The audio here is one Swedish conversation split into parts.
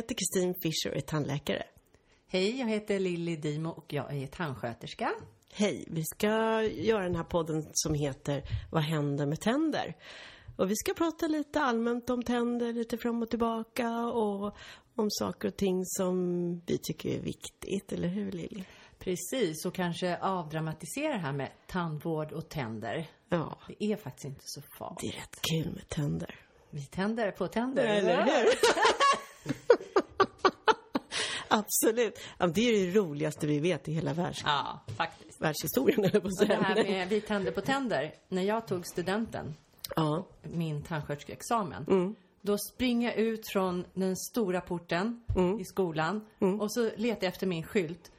heter Kristin Fischer och är tandläkare. Hej, jag heter Lilly Dimo och jag är tandsköterska. Hej, vi ska göra den här podden som heter Vad händer med tänder? Och vi ska prata lite allmänt om tänder, lite fram och tillbaka och om saker och ting som vi tycker är viktigt, eller hur Lilly? Precis, och kanske avdramatisera det här med tandvård och tänder. Ja, Det är faktiskt inte så farligt. det är rätt kul med tänder. Vi tänder på tänder. Eller hur? Absolut. Det är det roligaste vi vet i hela världs Ja, faktiskt. världshistorien, eller på att Och det här med vi tänder på tänder. När jag tog studenten, Ja, min tandsköterskeexamen, Mm. då springer jag ut från den stora porten Mm. i skolan och så letar jag efter min skylt.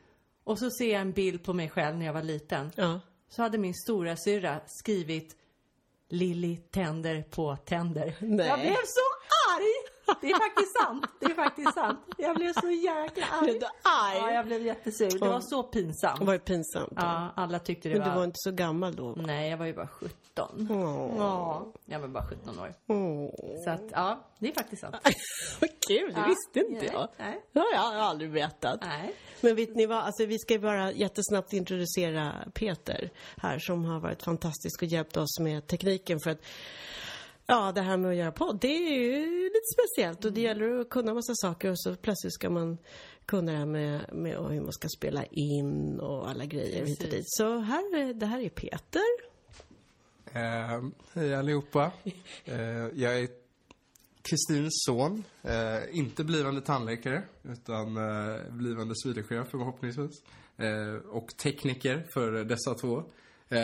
Och så ser jag en bild på mig själv när jag var liten. ja. Så hade min stora syra skrivit Lilly tänder på tänder. Nej. Jag blev så! Det är faktiskt sant. Det är faktiskt sant. Jag blev så jäkla arg. Blev du arg? Ja, jag blev jättesur. Det var så Det pinsamt. var ju pinsamt. Ja, alla tyckte det Men du var... var inte så gammal då? Nej, jag var ju bara 17. Åh. Ja, jag var bara 17 år. Åh. Så att, ja, det är faktiskt sant. Vad kul, det visste inte jag. nej. Jag har aldrig vetat. Nej. Men vet ni vad, alltså vi ska bara jättesnabbt introducera Peter här som har varit fantastisk och hjälpt oss med tekniken för att Ja, det här med att göra podd, det är ju lite speciellt och det gäller att kunna massa saker och så plötsligt ska man kunna det här med, med hur man ska spela in och alla grejer hit och Precis. dit. Så här, är- det här är Peter. Eh, hej allihopa. Eh, jag är Kristins son. Eh, inte blivande tandläkare, utan eh, blivande civilingenjör förhoppningsvis. Eh, och tekniker för dessa två. Eh,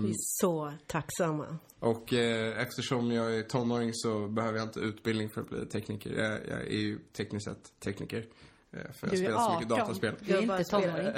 Vi är så tacksamma. och eh, eftersom jag är tonåring så behöver jag inte utbildning för att bli tekniker. Jag, jag är ju tekniskt sett tekniker. Eh, för jag spelar så 18. mycket dataspel. Du är inte tonåring.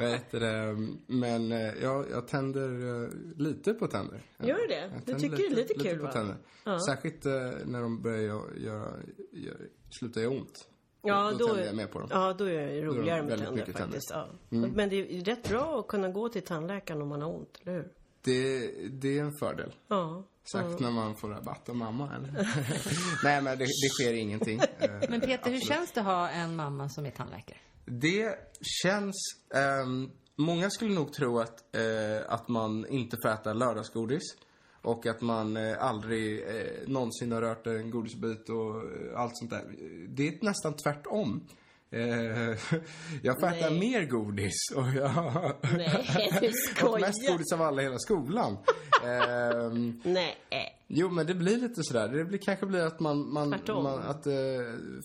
Vad heter det? Men eh, ja, jag tänder lite på tänder. Gör du det? Du tycker det är lite kul, på va? tänder. Ja. Särskilt när de börjar göra, göra, göra, sluta göra ont. Ja, då, då, tänder jag med på dem. Ja, då är det roligare med tänder mycket tänder. faktiskt. Ja. Men det är rätt bra att kunna gå till tandläkaren om man har ont, eller hur? Det, det är en fördel. Ja. Särskilt när man får rabatt av mamma. Eller? Nej, men det, det sker ingenting. Eh, Men Peter, hur absolut. känns det att ha en mamma som är tandläkare? Det känns... ehm, många skulle nog tro att, eh, att man inte får äta lördagsgodis. Och att man eh, aldrig eh, någonsin har rört en godisbit och eh, allt sånt där. Det är nästan tvärtom. Eh, jag får äta Nej. mer godis och jag Nej, du har åt mest skojar. godis av alla i hela skolan. Ehm, Nej. Jo, men det blir lite sådär. Det blir, kanske blir att man, man, man att eh,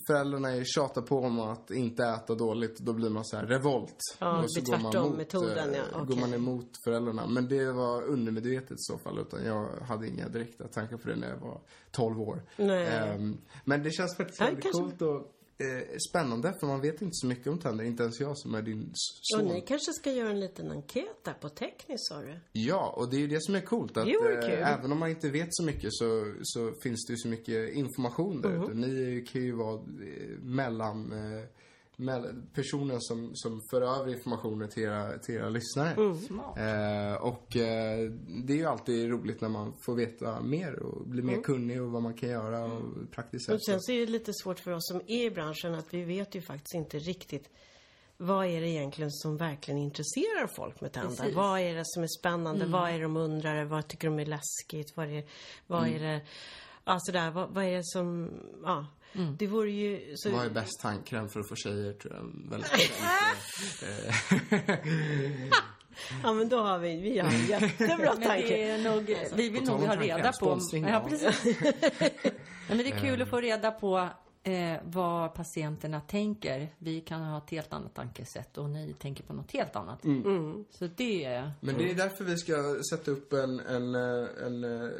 föräldrarna tjatar på om att inte äta dåligt. Då blir man så här revolt. Ja, det så blir tvärtom-metoden, ja. Går Okej. man emot föräldrarna. Men det var undermedvetet i så fall. Utan jag hade inga direkta tankar på det när jag var 12 år. Nej. Ehm, men det känns faktiskt Ja, väldigt kanske- coolt och eh, spännande. För man vet inte så mycket om tänder. Inte ens jag som är din s- Och son. ni kanske ska göra en liten enkät där på tekniskt, sa du? Ja, och det är ju det som är coolt. Att, vore eh, även om man inte vet så mycket så, så finns det ju så mycket information där Mhm. ute. Ni kan ju vara eh, mellan, eh, mellan personer som, som för över informationen till era, till era lyssnare. Mm. Eh, och eh, det är ju alltid roligt när man får veta mer och blir mer kunnig och vad man kan göra och praktiskt Mm. Och sätt. sen så är det lite svårt för oss som är i branschen att vi vet ju faktiskt inte riktigt vad är det egentligen som verkligen intresserar folk med tänder? Precis. Vad är det som är spännande? Vad är det de undrar? Vad tycker de är läskigt? Vad är, vad är det... Ja, sådär. Vad, vad är det som... Ja. Det vore ju... Så, Vad är bäst tandkräm för att få tjejer tror jag. Väldigt Ja, men då har vi... Vi har en jättebra tanke. är nog, vi vill nog ha reda på... Ja, precis. Men det är kul att få reda på eh, vad patienterna tänker. Vi kan ha ett helt annat tankesätt och ni tänker på något helt annat. Mm. Så det... Men det är därför vi ska sätta upp en, en, eh, en, en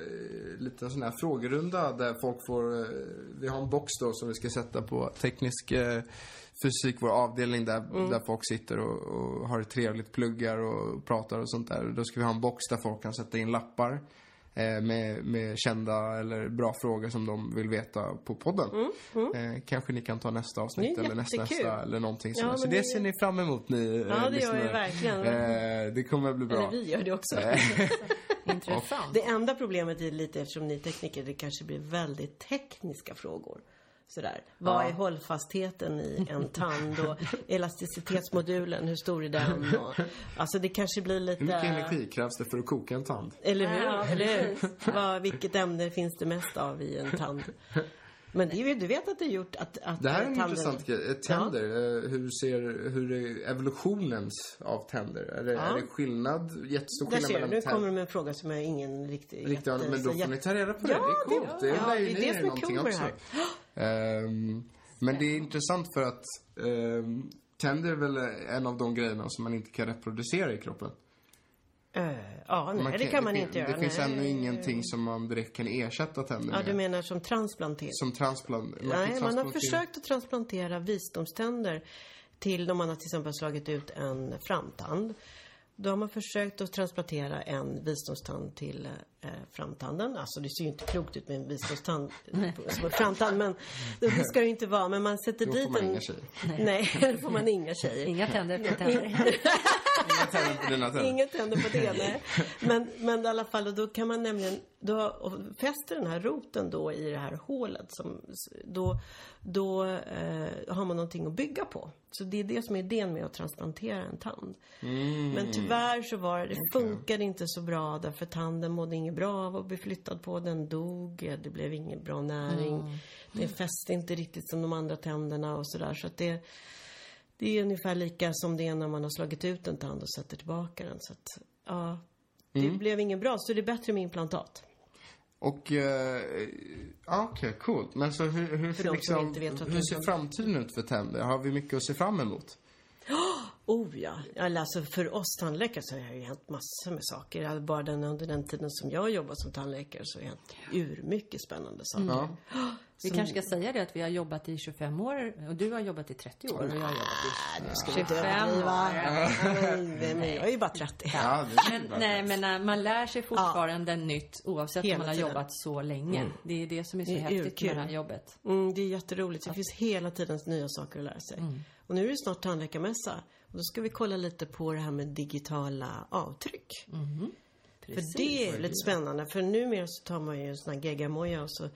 liten sån här frågerunda där folk får, eh, vi har en box då som vi ska sätta på teknisk eh, fysik, vår avdelning där, där folk sitter och, och har det trevligt, pluggar och pratar och sånt där. Då ska vi ha en box där folk kan sätta in lappar eh, med, med kända eller bra frågor som de vill veta på podden. Eh, kanske ni kan ta nästa avsnitt Det är eller nästa, nästa eller någonting Ja, sånt. Så det ser ni fram emot ni eh, Ja, det gör vi verkligen. Eh, det kommer att bli bra. Eller vi gör det också. Intressant. Det enda problemet är lite eftersom ni är tekniker, det kanske blir väldigt tekniska frågor. Sådär. Vad är hållfastheten i en tand och elasticitetsmodulen, hur stor är den? Och, alltså det kanske blir lite... Hur mycket energi krävs det för att koka en tand? Eller hur? Ja, Eller hur? Vad, vilket ämne finns det mest av i en tand? Men det är, du vet att det är gjort att, att Det här är en tanden- intressant grej. Eh, Tänder, eh, hur ser, hur är evolutionens av tänder? Är det, Ja. är det skillnad, jättestor skillnad mellan nu tänder? kommer du med en fråga som jag ingen riktigt... Riktigt, jätte- men då får ni ta reda på det. Ja, det är det- coolt. Det, ja, lär det ju är det som är kul med det. Ehm, men det är intressant för att ehm, tänder är väl en av de grejerna som man inte kan reproducera i kroppen. Eh, ja, nej, det kan man det, inte göra. Det finns nej. ännu ingenting som man direkt kan ersätta tänder Ja, med. du menar som transplantering? Som transplant... man kan Nej, man har transplantera- försökt att transplantera visdomständer till om man har till exempel slagit ut en framtand. Då har man försökt att transplantera en visdomstand till eh, framtanden. Alltså det ser ju inte klokt ut med en visdomstand som en framtand. Men det ska det ju inte vara. Men man sätter Då dit får man en... inga tjejer. Nej, då får man inga tjejer. Inga tänder för tänder. Inga tänder på dina tänder. Inget händer på det, nej. Men, men i alla fall, då kan man nämligen, då och fäster den här roten då i det här hålet, som, då, då eh, har man någonting att bygga på. Så det är det som är idén med att transplantera en tand. Mm. Men tyvärr så var det, det funkade inte så bra därför tanden mådde inget bra av att bli flyttad på. Den dog, det blev ingen bra näring. Det fäste inte riktigt som de andra tänderna och sådär. Så att det, det är ungefär lika som det är när man har slagit ut en tand och sätter tillbaka den. Så att, ja, det Mm. blev ingen bra. Så det är bättre med implantat. Och, eh, ja okej, coolt. Men så hur, hur, liksom, hur ser framtiden ut för tänder? Har vi mycket att se fram emot? Oh ja. Alltså för oss tandläkare så har det ju hänt massor med saker. Alltså Bara den, under den tiden som jag jobbat som tandläkare så har det hänt ur mycket spännande saker. Ja. Vi kanske ska säga det att vi har jobbat i 25 år och du har jobbat i 30 år och jag har jobbat i Ska vi inte 25 överdriva? år. Nej, men jag är ju bara 30. Ja, Men, nej, men äh, man lär sig fortfarande nytt oavsett Hela om man har tiden. jobbat så länge. Det är det som är så Det är häftigt urkul. med det här jobbet. Mm, det är jätteroligt. Det finns hela tiden nya saker att lära sig. Och nu är det snart tandläkarmässa. Och då ska vi kolla lite på det här med digitala avtryck. För det är lite spännande. För numera så tar man ju en sån här geggamoja och så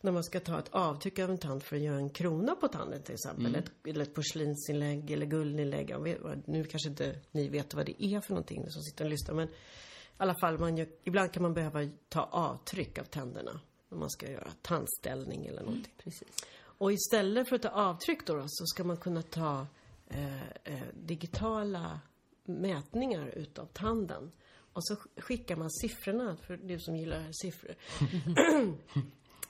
när man ska ta ett avtryck av en tand för att göra en krona på tanden till exempel. Ett, eller ett porslinsinlägg eller guldinlägg. Nu kanske inte ni vet vad det är för någonting som sitter och lyssnar. Men i alla fall, man gör, ibland kan man behöva ta avtryck av tänderna. När man ska göra tandställning eller någonting. Precis. Och istället för att ta avtryck då, då så ska man kunna ta eh, eh, digitala mätningar utav tanden. Och så sk- skickar man siffrorna, för du som gillar siffror.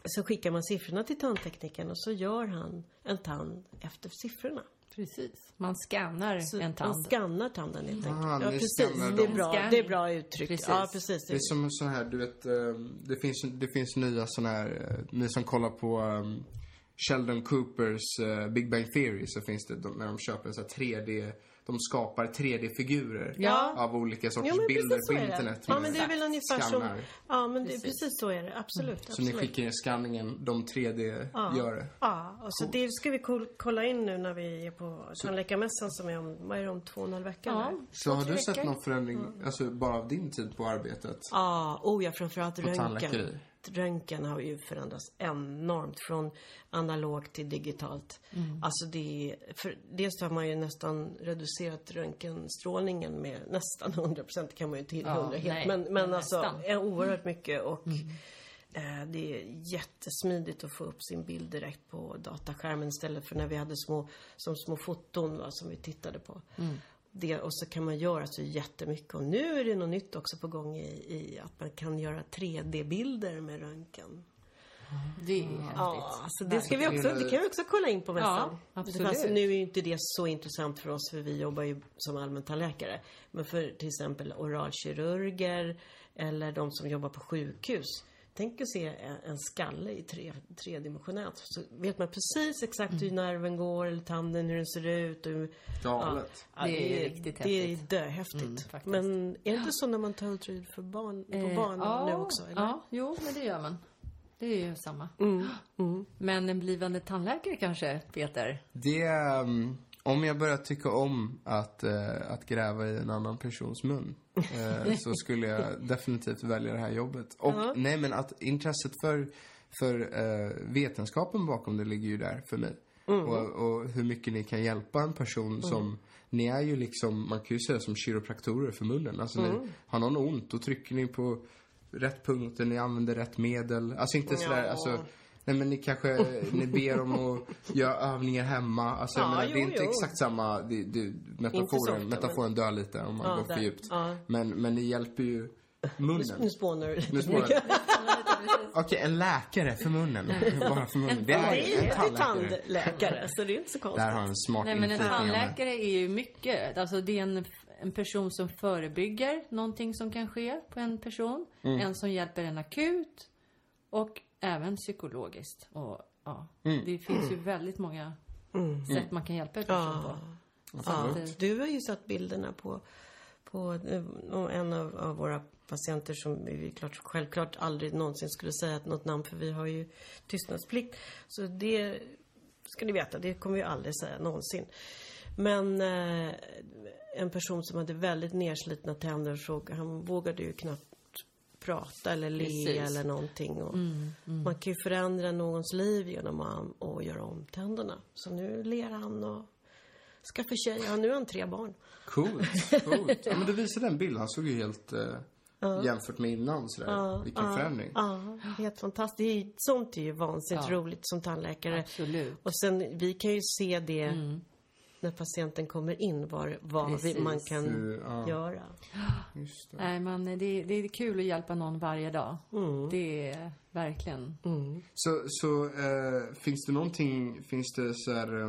så skickar man siffrorna till tandteknikern och så gör han en tand efter siffrorna. Precis. Man scannar Så en Man tand. skannar tanden helt enkelt. Ah, ja, precis. skannar Det är, bra, det är bra uttryck. Precis. Ja, precis. Det är som så här, du vet, eh, det finns, det finns nya såna här, eh, ni som kollar på um, Sheldon Coopers eh, Big Bang Theory så finns det, de, när de köper en så här 3D, de skapar 3D-figurer Ja. av olika sorters Jo, men bilder på internet. Ja, men det är väl ungefär som... skannar. Ja, men det, Precis. precis så är det. Absolut. Så ni absolut. skickar in skanningen, de 3D gör det. Ja, och så det ska vi kol- kolla in nu när vi är på tandläkarmässan som är om, vad är det, om två och en halv vecka? Ja. Så har du sett veckor. någon förändring, alltså bara av din tid på arbetet? Ja, oh ja, framförallt röntgen. tandläkeri. Röntgen har ju förändrats enormt från analogt till digitalt. Mm. Alltså det är, för dels har man ju nästan reducerat röntgenstrålningen med nästan 100 procent, kan man ju till Ja, 100 helt. nej, Men, men men alltså, nästan. Mm. är oerhört mycket och eh, det är jättesmidigt att få upp sin bild direkt på dataskärmen istället för när vi hade små, som små foton va, som vi tittade på. Mm. Det, och så kan man göra så jättemycket. Och nu är det något nytt också på gång i, i att man kan göra 3D-bilder med röntgen. Det är häftigt. Ja, alltså det, ska vi också, det kan vi också kolla in på mässan. Ja, absolut. Fast nu är ju inte det så intressant för oss för vi jobbar ju som allmäntandläkare. Men för till exempel oralkirurger eller de som jobbar på sjukhus. Tänk att se en, skalle i tre, tredimensionellt. Så vet man precis exakt hur nerven går eller tanden, hur den ser ut. Och hur, Galet. Ja, Det är riktigt Det är häftigt. döhäftigt. Mm, men är det inte så när man tar ultraljud för barn, på Eh, barn ja, nu också? Eller? Ja, jo, men det gör man. Det är ju samma. Mm, Men en blivande tandläkare kanske, Peter? Det är, um, om jag börjar tycka om att, eh, att gräva i en annan persons mun eh, så skulle jag definitivt välja det här jobbet. Och Ja. nej men att intresset för för eh, vetenskapen bakom det ligger ju där för mig. Och, och hur mycket ni kan hjälpa en person som, ni är ju liksom, man kan ju säga som kiropraktorer för munnen. Alltså ni, har någon ont, då trycker ni på rätt punkter, ni använder rätt medel. Alltså inte sådär, Ja. alltså Nej men ni kanske, ni ber om att göra övningar hemma. Alltså jag Ja, menar, jo, det är inte jo. exakt samma, det, det, metaforen, ofta, metaforen dör lite om man Ja, går för där. djupt. Ja. Men, men ni hjälper ju munnen. Nu spånar du. Nu det. Okej, en läkare för munnen. Bara för munnen. Det är Det är en ju tandläkare. tandläkare, så det är inte så konstigt. Där har en smart Nej men en tandläkare är ju mycket. Alltså det är en, en person som förebygger någonting som kan ske på en person. Mm. En som hjälper en akut. Och även psykologiskt. Och ja, Mm. det finns ju väldigt många sätt man kan hjälpa en person på. Ja, att, eh, du har ju sett bilderna på, på eh, en av, av våra patienter som vi klart, självklart aldrig någonsin skulle säga något namn för vi har ju tystnadsplikt. Så det ska ni veta, det kommer vi aldrig säga någonsin. Men eh, en person som hade väldigt nerslitna tänder så han vågade ju knappt prata eller le Precis. eller någonting. Och Man kan ju förändra någons liv genom att, göra om tänderna. Så nu ler han och skaffar tjej. Ja, nu har han tre barn. Coolt, coolt. Ja, men du visade en bild, han såg ju helt eh, jämfört med innan sådär. Vilken förändring. Ja, helt fantastiskt. Sånt är ju vansinnigt Ja. roligt som tandläkare. Absolut. Och sen, vi kan ju se det när patienten kommer in, var, vad vi, Precis. man kan ja. göra. Just det. Nej men det, det är kul att hjälpa någon varje dag. Det är verkligen. Så, så eh, finns det någonting, finns det så här,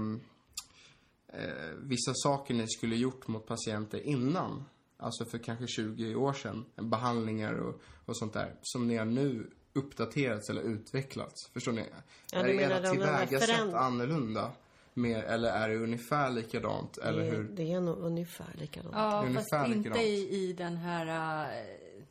eh, vissa saker ni skulle gjort mot patienter innan? Alltså för kanske 20 år sedan, behandlingar och, och sånt där, som ni har nu uppdaterats eller utvecklats? Förstår ni? Ja, är du menar era tillvägasätt föränd- annorlunda? Mer, eller är det ungefär likadant? Eller Det, är- hur? det är nog ungefär likadant. Ja, Ungefär fast inte likadant. i, i den här eh,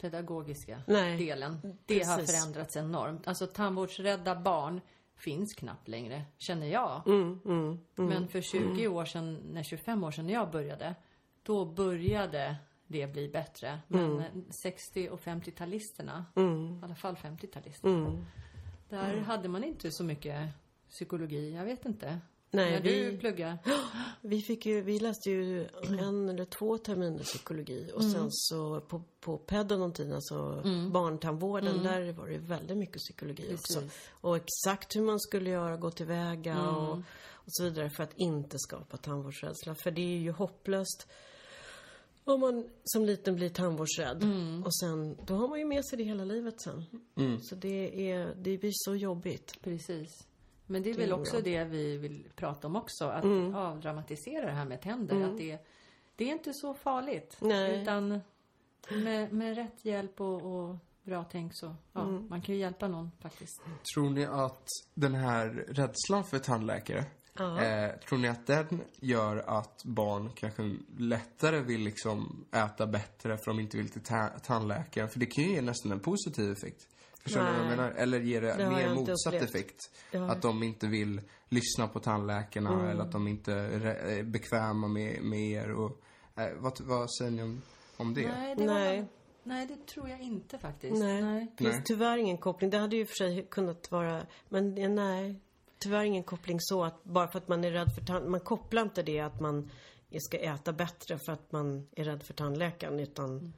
pedagogiska Nej, delen. Det har precis. förändrats enormt. Alltså tandvårdsrädda barn finns knappt längre, känner jag. Mm, Men för 20 år sedan, nej 25 år sedan när jag började, då började det bli bättre. Men Mm. eh, 60 och 50-talisterna, i alla fall 50-talisterna, Mm. där hade man inte så mycket psykologi. Jag vet inte. Nej, när vi- du pluggar. Vi, fick ju, vi läste ju en eller två terminer psykologi och Mm. sen så på, på pedodontin, alltså barntandvården, där var det väldigt mycket psykologi också. Mm. Precis. Och exakt hur man skulle göra, gå tillväga Mm. och, och så vidare för att inte skapa tandvårdsrädsla. För det är ju hopplöst om man som liten blir tandvårdsrädd. Mm. Och sen, då har man ju med sig det hela livet sen. Så det, är, det blir så jobbigt. Precis. Men det är väl också det vi vill prata om också. Att Mm. avdramatisera det här med tänder. Att det, det är inte så farligt. Nej. Utan med, med rätt hjälp och, och bra tänk så, ja, Mm. man kan ju hjälpa någon faktiskt. Tror ni att den här rädslan för tandläkare, Ja. eh, tror ni att den gör att barn kanske lättare vill liksom äta bättre för de inte vill till ta- tandläkaren? För det kan ju ge nästan en positiv effekt. Förstår ni vad jag Nej. menar? Eller ger det, Det mer motsatt upplevt. effekt? Att de inte vill lyssna på tandläkarna Mm. eller att de inte är är bekväma med, med er och... Eh, vad, vad säger ni om, om det? Nej, det Nej. Var, nej, det tror jag inte faktiskt. Nej, det finns Nej. tyvärr ingen koppling. Det hade ju för sig kunnat vara, men det- nej. Tyvärr ingen koppling så att bara för att man är rädd för tand... Man kopplar inte det att man ska äta bättre för att man är rädd för tandläkaren utan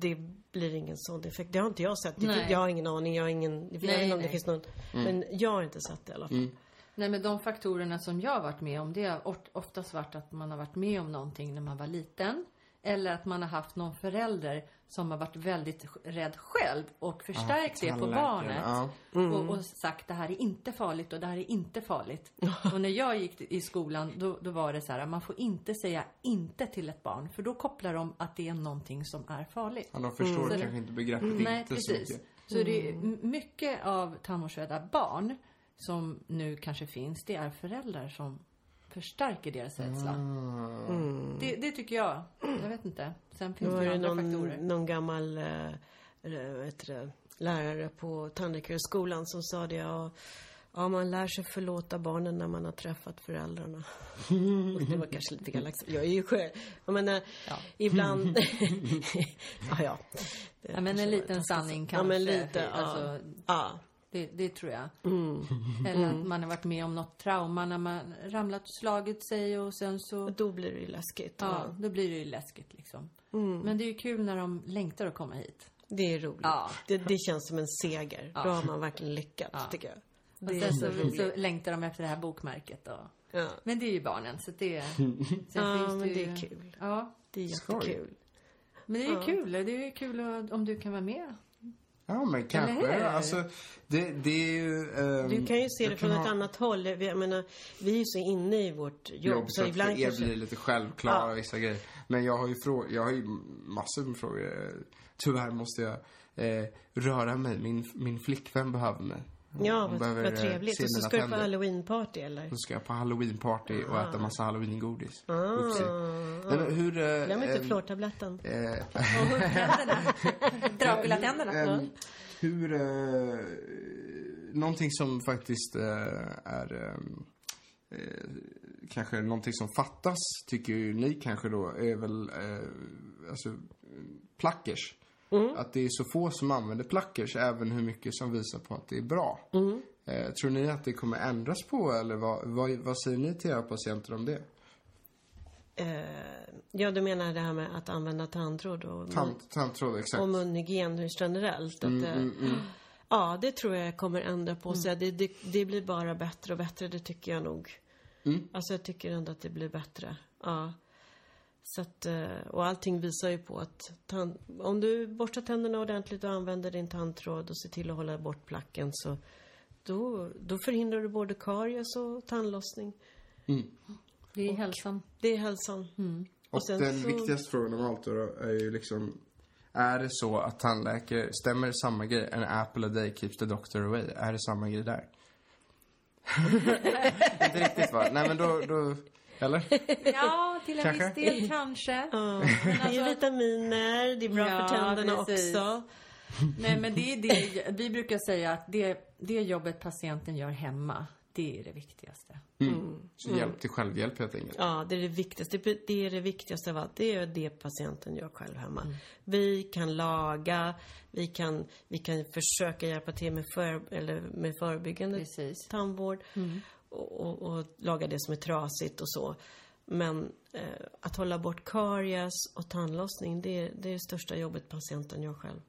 det blir ingen sån effekt. Det har inte jag sett. Nej. Jag har ingen aning. Jag har ingen... Jag vet inte om det finns någon... Men jag har inte sett det i alla fall. Nej, men de faktorerna som jag har varit med om, det har oftast varit att man har varit med om någonting när man var liten. Eller att man har haft någon förälder som har varit väldigt rädd själv och förstärkt det på barnet. ja. Och, och sagt det här är inte farligt och det här är inte farligt. och när jag gick i skolan då, då var det så här, man får inte säga inte till ett barn. För då kopplar de att det är någonting som är farligt. Ja, de förstår Så det- kanske inte begreppet Nej, inte så precis. mycket. Så det är m- mycket av tandvårdsrädda barn som nu kanske finns, det är föräldrar som förstärker deras rädsla. Ah. Det, det tycker jag. Jag vet inte. Sen Det finns det ju andra någon, faktorer. någon gammal det, lärare på tandläkarhögskolan som sa det. Ja, ja, man lär sig förlåta barnen när man har träffat föräldrarna. Och det var kanske lite elakt. Jag är ju själv... Jag menar, Ja. ibland... ja, ja. Ja, men en kanske liten sanning sagt. Ja, men kanske. lite. Alltså, ja. Det, det tror jag. Mm. Eller att man har varit med om något trauma när man ramlat och slagit sig och sen så... Och då blir det ju läskigt. Ja, då blir det ju läskigt liksom. Mm. Men det är ju kul när de längtar att komma hit. Det är roligt. Ja. Det, det känns som en seger. Då har man verkligen lyckats, Ja. tycker jag. Och Det är sen så så, roligt. så längtar de efter det här bokmärket och... Ja, Men det är ju barnen, så det... Sen ja men ju- det är kul. Ja, Det är Skoj. jättekul. men det är ju Ja. kul. Det är ju kul om du kan vara med. Ja, men kanske. Alltså, det, det är ju... ehm, Du kan ju se det från ett ha annat håll. Jag menar, vi är ju så inne i vårt jobb, jobb så att ibland er kanske... blir det lite självklara Ja. vissa grejer. Men jag har ju, frå- jag har ju massor med frågor. Tyvärr måste jag eh, röra mig. Min, min flickvän behöver mig. Ja, vad, eh, trevligt. Och så ska du på halloweenparty, eller? Så ska jag på halloweenparty och äta massa halloweengodis. Ah. Men hur... Eh, Glöm inte ehm, fluortabletten. eh, Dracula-tänderna. Ehm, hur... Eh, någonting som faktiskt eh, är... eh, kanske någonting som fattas, tycker ju ni kanske då, är väl eh, alltså, plackers. Att det är så få som använder plackers, även hur mycket som visar på att det är bra. Eh, tror ni att det kommer ändras på, eller vad, vad, vad säger ni till era patienter om det? Eh, ja, du menar det här med att använda tandtråd och, Tant, exakt. och munhygien generellt. Att, Mm, eh, mm, mm. Ja, det tror jag kommer ändra på sig. Det, det, det blir bara bättre och bättre, det tycker jag nog. Mm. Alltså jag tycker ändå att det blir bättre. Ja. Så att, eh, och allting visar ju på att tand, om du borstar tänderna ordentligt och använder din tandtråd och ser till att hålla bort placken så då, då förhindrar du både karies och tandlossning. Det är hälsan. Det är hälsan. Och, sen den så- viktigaste frågan av allt då är ju liksom Är det så att tandläkare, stämmer det samma grej? An apple a day keeps the doctor away. Är det samma grej där? Inte riktigt va? Nej men då, då eller? Ja, till en Kanske. viss del kanske. Ja, det är vitaminer, det är bra Ja, för tänderna precis. också. Nej, men det är det. Vi brukar säga att det, det jobbet patienten gör hemma, det är det viktigaste. Så hjälp till självhjälp helt enkelt. Ja, det är det viktigaste. Det är det viktigaste av allt. Det är det patienten gör själv hemma. Vi kan laga, vi kan, vi kan försöka hjälpa till med, för, eller med förebyggande Precis. tandvård och, och, och laga det som är trasigt och så. Men eh, att hålla bort karies och tandlossning, det är, det är det största jobbet patienten gör själv.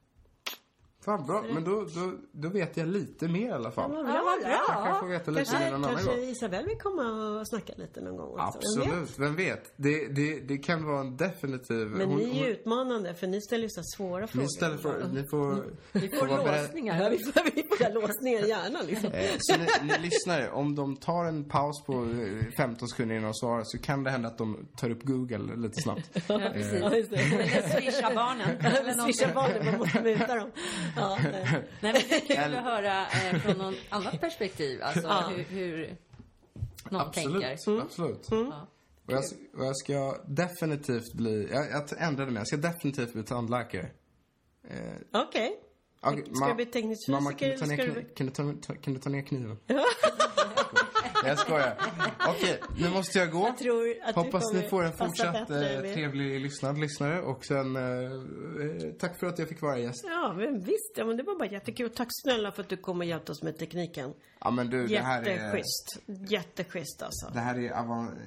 Fan bra, men då, då, då vet jag lite mer i alla fall. vad Ja, vad bra. Kanske jag får veta lite mer Kanske, någon annan kanske gång. Isabelle vill komma och snacka lite någon gång också. Vem vet? Absolut, vem vet? Det, det, det kan vara en definitiv... Men hon- ni är ju hon- utmanande, för ni ställer ju så svåra frågor. Ni ställer frågor, ni får... Vi får vara beredd- låsningar. Ja, vi får, vi får låsningar i hjärnan liksom. Eh, Så ni, ni lyssnare, om de tar en paus på eh, 15 sekunder innan de svarar så kan det hända att de tar upp Google lite snabbt. Ja, precis. Ja, just det. Eller swisha barnen. Eller Eller någonting. swisha barnen, man måste muta dem. Ja, nej. Nej, men det är kul att höra eh, från någon annat perspektiv. Alltså Ja. hur, hur någon Absolut, tänker. absolut. Ja. Och jag, och jag ska definitivt bli, jag, jag ändrade mig, jag ska definitivt bli tandläkare. Eh, Okej. okej, Ska ma- du bli teknisk Mamma, fysiker kan du ta eller ner, ska du... kni- kan du ta, ta, kan du ta ner kniven? jag skojar. Okej, nu måste jag gå. Jag tror att Hoppas ni får en fortsatt bättre eh, trevlig lyssnad, lyssnare. Och sen, eh, eh, tack för att jag fick vara gäst. Ja, men visst. Ja, men det var bara jättekul. Tack snälla för att du kom och hjälpte oss med tekniken. Ja men du, det här är... Jätteschysst. Jätteschysst alltså. Det här är avan,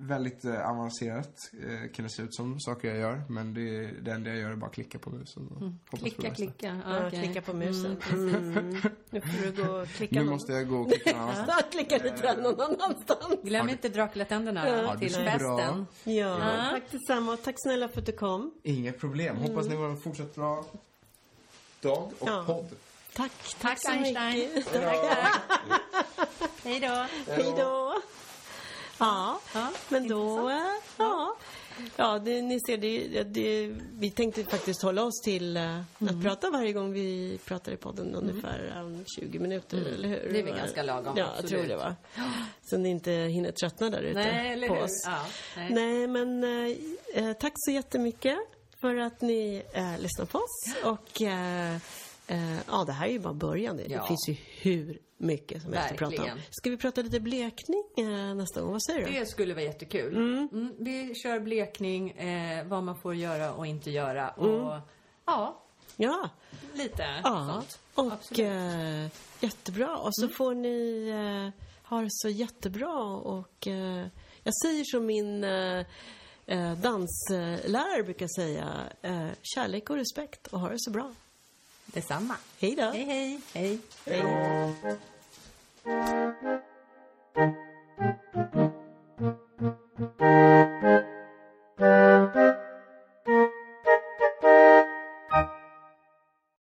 väldigt eh, avancerat, eh, kan det se ut som, saker jag gör. Men det, det enda jag gör är bara klicka på musen. och det Klicka, klicka. Ja, okej. Klicka på musen. Mm, Mm. Nu får du gå och klicka Nu någon- måste jag gå och klicka någon annanstans. Klicka lite någon annanstans. Glöm inte Dracula-tänderna Ja, till festen. Ja, Ja. tack detsamma. Tack snälla för att du kom. Inget problem. Hoppas ni får en fortsatt bra dag och Ja. podd. Tack. Tack, så Einstein. mycket. Hej då. Hej då. Ja, Ja, men då... eh, Ja. Ja, det, ni ser, det, det, vi tänkte faktiskt hålla oss till eh, att prata varje gång vi pratar i podden ungefär um, 20 minuter, eller hur? Det är väl ganska lagom, Ja, jag absolut. tror det va. Så ni inte hinner tröttna där ute Nej, eller på hur? oss. Ja, nej. Nej, men eh, eh, tack så jättemycket för att ni eh, lyssnar på oss. Och eh, eh, ja, det här är ju bara början. Det, Ja. finns ju hur mycket som helst att prata om. Ska vi prata lite blekning eh, nästa gång? Vad säger du? Det skulle vara jättekul. Mm, vi kör blekning, eh, vad man får göra och inte göra. Och, Mm. Ja, Ja, Lite ja. sånt. och Absolut. Mm. eh, jättebra. Och så får ni eh, ha det så jättebra. Och eh, jag säger som min danslärare brukar säga. Kärlek och respekt och ha det så bra. Detsamma. Hej då. Hej, hej. hej. hej. hej.